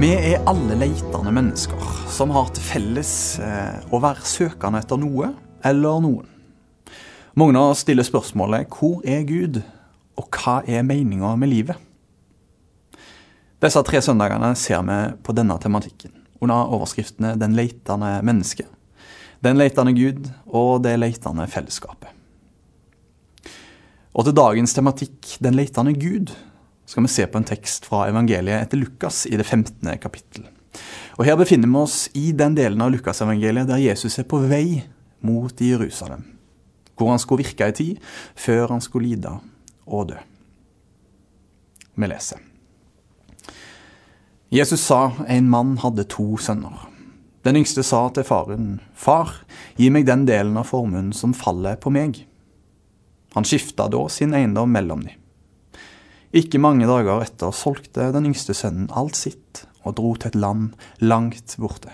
Vi er alle leitende mennesker som har til felles eh, å være søkende etter noe eller noen. Mange av oss stiller spørsmålet 'Hvor er Gud?' og 'Hva er meninga med livet?' Disse tre søndagene ser vi på denne tematikken under overskriftene 'Den leitende menneske', 'Den leitende Gud' og 'Det leitende fellesskapet'. Og til dagens tematikk 'Den leitende Gud' skal vi se på en tekst fra evangeliet etter Lukas i det 15. kapittel. Og Her befinner vi oss i den delen av Lukasevangeliet der Jesus er på vei mot Jerusalem. Hvor han skulle virke i tid, før han skulle lide og dø. Vi leser. Jesus sa en mann hadde to sønner. Den yngste sa til faren, Far, gi meg den delen av formuen som faller på meg. Han skifta da sin eiendom mellom dem. Ikke mange dager etter solgte den yngste sønnen alt sitt og dro til et land langt borte.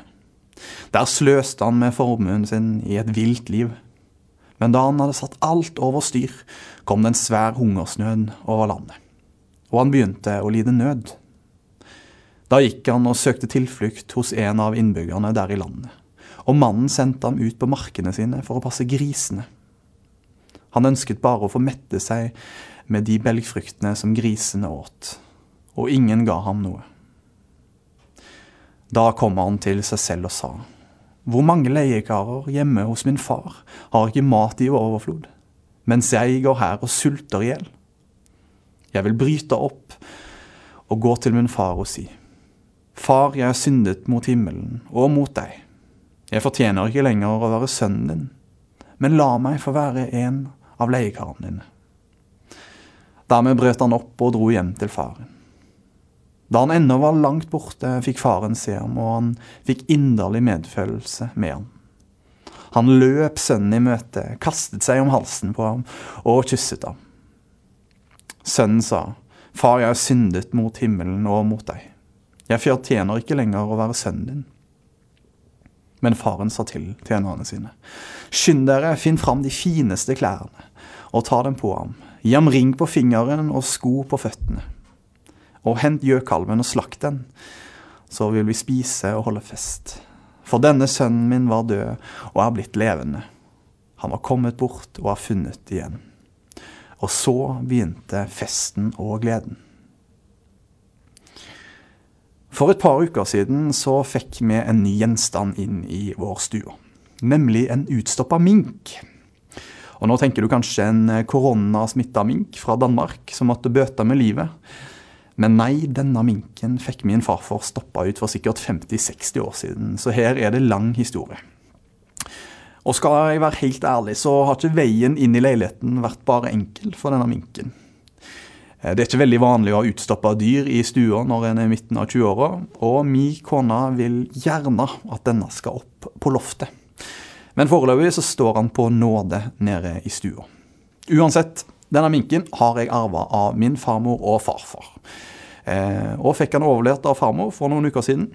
Der sløste han med formuen sin i et vilt liv. Men da han hadde satt alt over styr, kom det en svær hungersnød over landet. Og han begynte å lide nød. Da gikk han og søkte tilflukt hos en av innbyggerne der i landet. Og mannen sendte ham ut på markene sine for å passe grisene. Han ønsket bare å få mette seg med de belgfruktene som grisene åt, og ingen ga ham noe. Da kom han til seg selv og sa, Hvor mange leiekarer hjemme hos min far har ikke mat i overflod, mens jeg går her og sulter i hjel? Jeg vil bryte opp og gå til min far og si, Far, jeg har syndet mot himmelen og mot deg. Jeg fortjener ikke lenger å være sønnen din, men la meg få være en av leiekarene dine. Dermed brøt han opp og dro hjem til faren. Da han ennå var langt borte, fikk faren se ham, og han fikk inderlig medfølelse med ham. Han løp sønnen i møte, kastet seg om halsen på ham og kysset ham. Sønnen sa, Far, jeg har syndet mot himmelen og mot deg. Jeg fortjener ikke lenger å være sønnen din. Men faren sa til tjenerne sine, Skynd dere, finn fram de fineste klærne, og ta dem på ham. Gi ham ring på fingeren og sko på føttene. Og hent gjøkalven og slakt den, så vil vi spise og holde fest. For denne sønnen min var død og er blitt levende. Han var kommet bort og er funnet igjen. Og så begynte festen og gleden. For et par uker siden så fikk vi en ny gjenstand inn i vår stue. Nemlig en utstoppa mink. Og nå tenker du kanskje en eh, koronasmitta mink fra Danmark som måtte bøte med livet. Men nei, denne minken fikk min farfar stoppa ut for sikkert 50-60 år siden, så her er det lang historie. Og skal jeg være helt ærlig, så har ikke veien inn i leiligheten vært bare enkel for denne minken. Eh, det er ikke veldig vanlig å ha utstoppa dyr i stua når en er i midten av 20-åra, og mi kone vil gjerne at denne skal opp på loftet. Men foreløpig så står han på nåde nede i stua. Uansett, denne minken har jeg arva av min farmor og farfar. Eh, og fikk han overlevert av farmor for noen uker siden.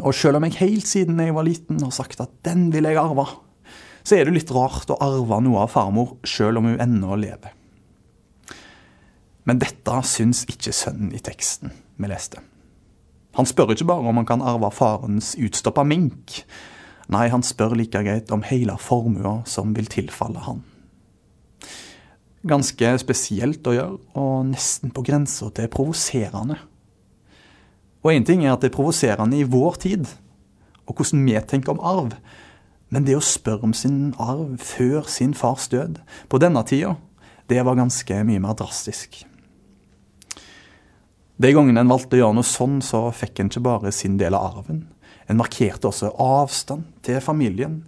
Og selv om jeg helt siden jeg var liten har sagt at den vil jeg arve, så er det litt rart å arve noe av farmor selv om hun ennå lever. Men dette syns ikke sønnen i teksten vi leste. Han spør ikke bare om han kan arve farens utstoppa mink. Nei, han spør like greit om hele formua som vil tilfalle han. Ganske spesielt å gjøre, og nesten på grensa til provoserende. Og én ting er at det er provoserende i vår tid, og hvordan vi tenker om arv. Men det å spørre om sin arv før sin fars død, på denne tida, det var ganske mye mer drastisk. De gangene en valgte å gjøre noe sånn, så fikk en ikke bare sin del av arven. En markerte også avstand til familien.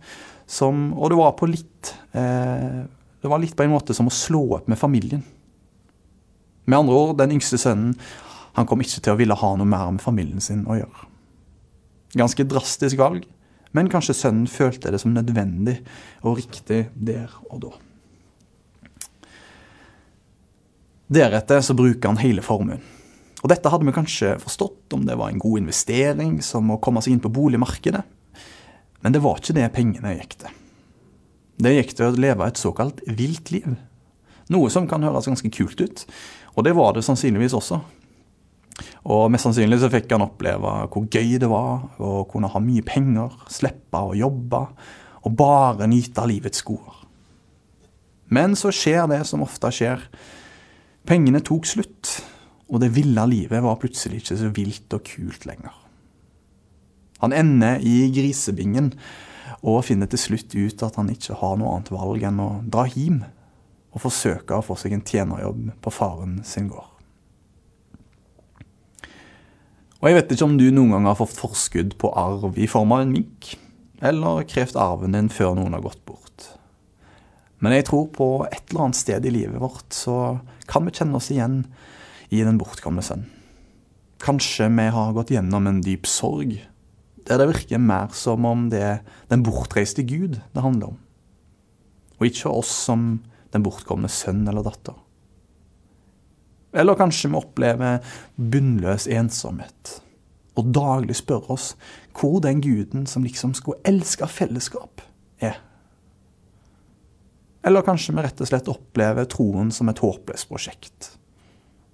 Som, og det var på litt eh, Det var litt på en måte som å slå opp med familien. Med andre ord, den yngste sønnen han kom ikke til å ville ha noe mer med familien sin å gjøre. Ganske drastisk valg, men kanskje sønnen følte det som nødvendig og riktig der og da. Deretter så bruker han hele formuen. Og dette hadde vi kanskje forstått om det var en god investering, som å komme seg inn på boligmarkedet. Men det var ikke det pengene gikk til. Det gikk til å leve et såkalt vilt liv. Noe som kan høres ganske kult ut, og det var det sannsynligvis også. Og mest sannsynlig så fikk han oppleve hvor gøy det var å kunne ha mye penger, slippe å jobbe og bare nyte livets goder. Men så skjer det som ofte skjer. Pengene tok slutt, og det ville livet var plutselig ikke så vilt og kult lenger. Han ender i grisebingen og finner til slutt ut at han ikke har noe annet valg enn å dra hjem og forsøke å få seg en tjenerjobb på faren sin gård. Og Jeg vet ikke om du noen gang har fått forskudd på arv i form av en mink, eller krevd arven din før noen har gått bort. Men jeg tror på et eller annet sted i livet vårt så kan vi kjenne oss igjen i den bortkomne sønn. Kanskje vi har gått gjennom en dyp sorg, der det virker mer som om det er den bortreiste Gud det handler om, og ikke oss som den bortkomne sønn eller datter. Eller kanskje vi opplever bunnløs ensomhet, og daglig spør oss hvor den guden som liksom skulle elske fellesskap, er. Eller kanskje vi rett og slett opplever troen som et håpløst prosjekt.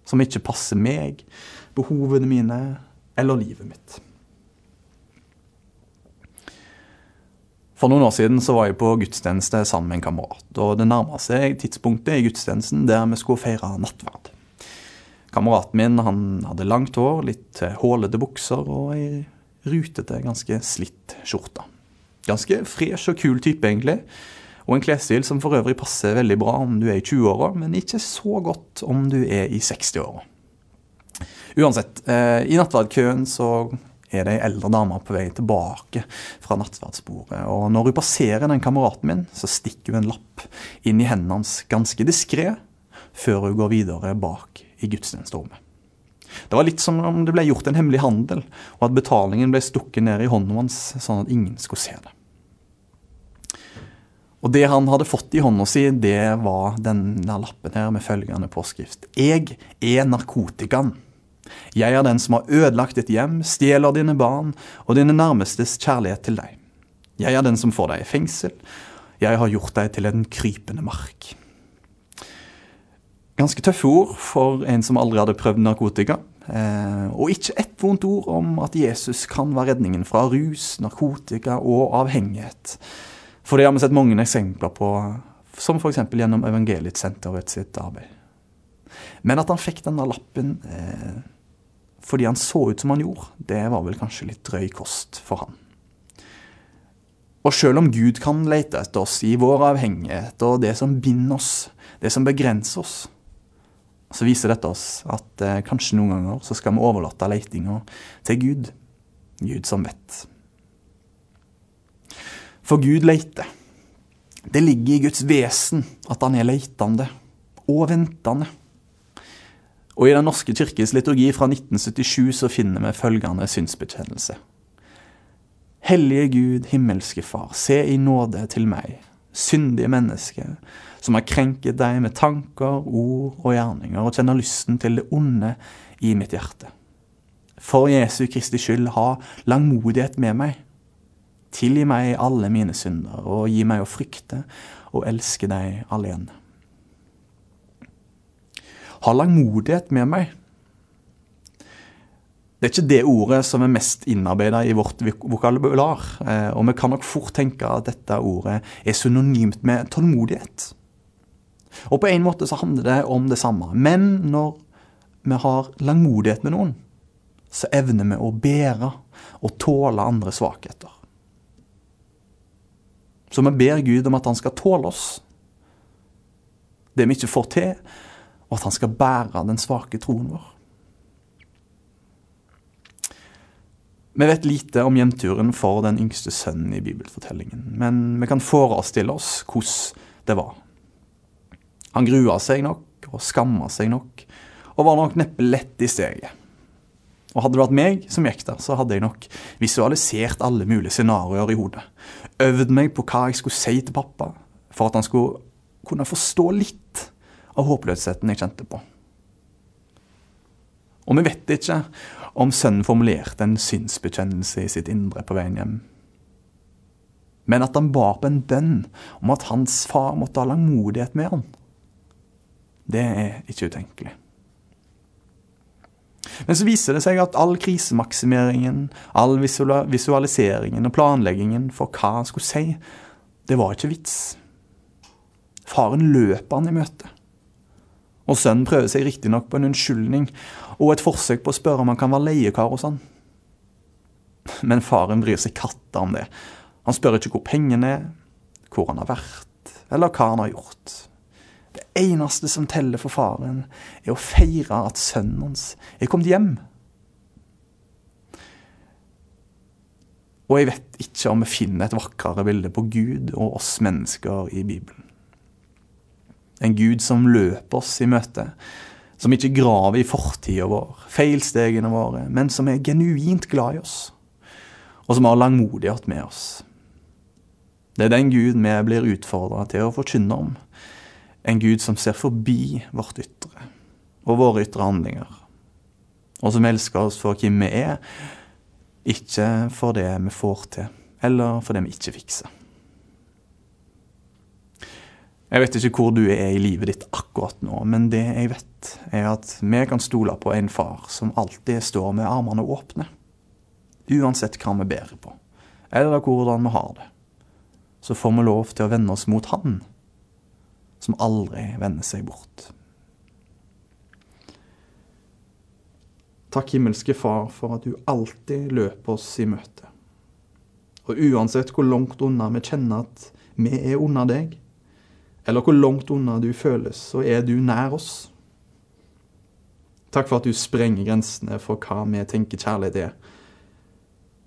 Som ikke passer meg, behovene mine eller livet mitt. For noen år siden så var jeg på gudstjeneste sammen med en kamerat. og Det nærma seg tidspunktet i gudstjenesten der vi skulle feire nattverd. Kameraten min han hadde langt hår, litt hålete bukser og ei rutete, ganske slitt skjorte. Ganske fresh og kul type, egentlig. Og en klesstil som for øvrig passer veldig bra om du er i 20-åra, men ikke så godt om du er i 60-åra. Uansett, eh, i nattverdkøen så er det ei eldre dame på vei tilbake fra nattverdsbordet. Og når hun passerer den kameraten min, så stikker hun en lapp inn i hendene hans ganske diskré, før hun går videre bak i gudstjenesterommet. Det var litt som om det ble gjort en hemmelig handel, og at betalingen ble stukket ned i hånden hans, sånn at ingen skulle se det. Og det han hadde fått i hånda si, det var denne lappen her med følgende påskrift. Jeg er narkotikaen. Jeg er den som har ødelagt ditt hjem, stjeler dine barn og dine nærmestes kjærlighet til deg. Jeg er den som får deg i fengsel. Jeg har gjort deg til en krypende mark. Ganske tøffe ord for en som aldri hadde prøvd narkotika. Eh, og ikke ett vondt ord om at Jesus kan være redningen fra rus, narkotika og avhengighet. For det har vi sett mange eksempler på, som f.eks. gjennom Evangeliet sitt arbeid. Men at han fikk denne lappen eh, fordi han så ut som han gjorde, det var vel kanskje litt drøy kost for han. Og selv om Gud kan lete etter oss i vår avhengighet og det som binder oss, det som begrenser oss, så viser dette oss at eh, kanskje noen ganger så skal vi overlate letinga til Gud. Gud som vet. For Gud leiter. Det ligger i Guds vesen at han er leitende og ventende. Og I Den norske kirkes liturgi fra 1977 så finner vi følgende synsbekjennelse. Hellige Gud, himmelske Far, se i nåde til meg, syndige menneske, som har krenket deg med tanker, ord og gjerninger, og kjenner lysten til det onde i mitt hjerte. For Jesu Kristi skyld, ha langmodighet med meg Tilgi meg alle mine synder, og gi meg å frykte og elske deg alene. Ha langmodighet med meg. Det er ikke det ordet som er mest innarbeida i vårt vokabular. Eh, og vi kan nok fort tenke at dette ordet er synonymt med tålmodighet. Og på en måte så handler det om det samme. Men når vi har langmodighet med noen, så evner vi å bære og tåle andre svakheter. Så vi ber Gud om at han skal tåle oss, det vi ikke får til, og at han skal bære den svake troen vår. Vi vet lite om hjemturen for den yngste sønnen i bibelfortellingen, men vi kan forestille oss hvordan det var. Han grua seg nok og skamma seg nok, og var nok neppe lett i steget. Og hadde det vært meg som gikk der, så hadde jeg nok visualisert alle mulige scenarioer i hodet. Øvd meg på hva jeg skulle si til pappa, for at han skulle kunne forstå litt av håpløsheten jeg kjente på. Og vi vet ikke om sønnen formulerte en synsbekjennelse i sitt indre på veien hjem. Men at han bar på en bønn om at hans far måtte ha langmodighet med han, det er ikke utenkelig. Men så viser det seg at all krisemaksimeringen, all visualiseringen og planleggingen for hva han skulle si, det var ikke vits. Faren løper han i møte. Og sønnen prøver seg riktignok på en unnskyldning og et forsøk på å spørre om han kan være leiekar hos han. Men faren bryr seg katta om det. Han spør ikke hvor pengene er, hvor han har vært, eller hva han har gjort. Det eneste som teller for faren, er å feire at sønnen hans er kommet hjem. Og jeg vet ikke om vi finner et vakrere bilde på Gud og oss mennesker i Bibelen. En Gud som løper oss i møte, som ikke graver i fortida vår, feilstegene våre, men som er genuint glad i oss, og som har langmodighet med oss. Det er den Gud vi blir utfordra til å forkynne om. En Gud som ser forbi vårt ytre og våre ytre handlinger, og som elsker oss for hvem vi er, ikke for det vi får til, eller for det vi ikke fikser. Jeg vet ikke hvor du er i livet ditt akkurat nå, men det jeg vet, er at vi kan stole på en far som alltid står med armene åpne. Uansett hva vi bærer på, eller hvordan vi har det. Så får vi lov til å vende oss mot Han som aldri vender seg bort. Takk, himmelske Far, for at du alltid løper oss i møte. Og uansett hvor langt unna vi kjenner at vi er unna deg, eller hvor langt unna du føles, så er du nær oss. Takk for at du sprenger grensene for hva vi tenker kjærlighet er,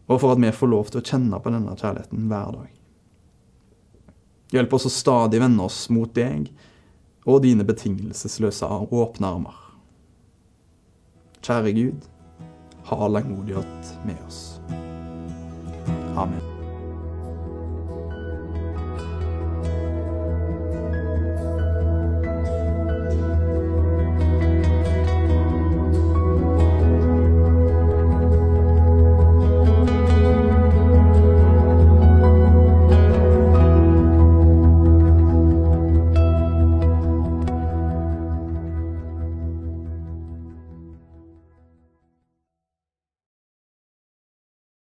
og for at vi får lov til å kjenne på denne kjærligheten hver dag. Hjelp oss å stadig vende oss mot deg og dine betingelsesløse åpne armer. Kjære Gud, ha langmodighet med oss. Amen.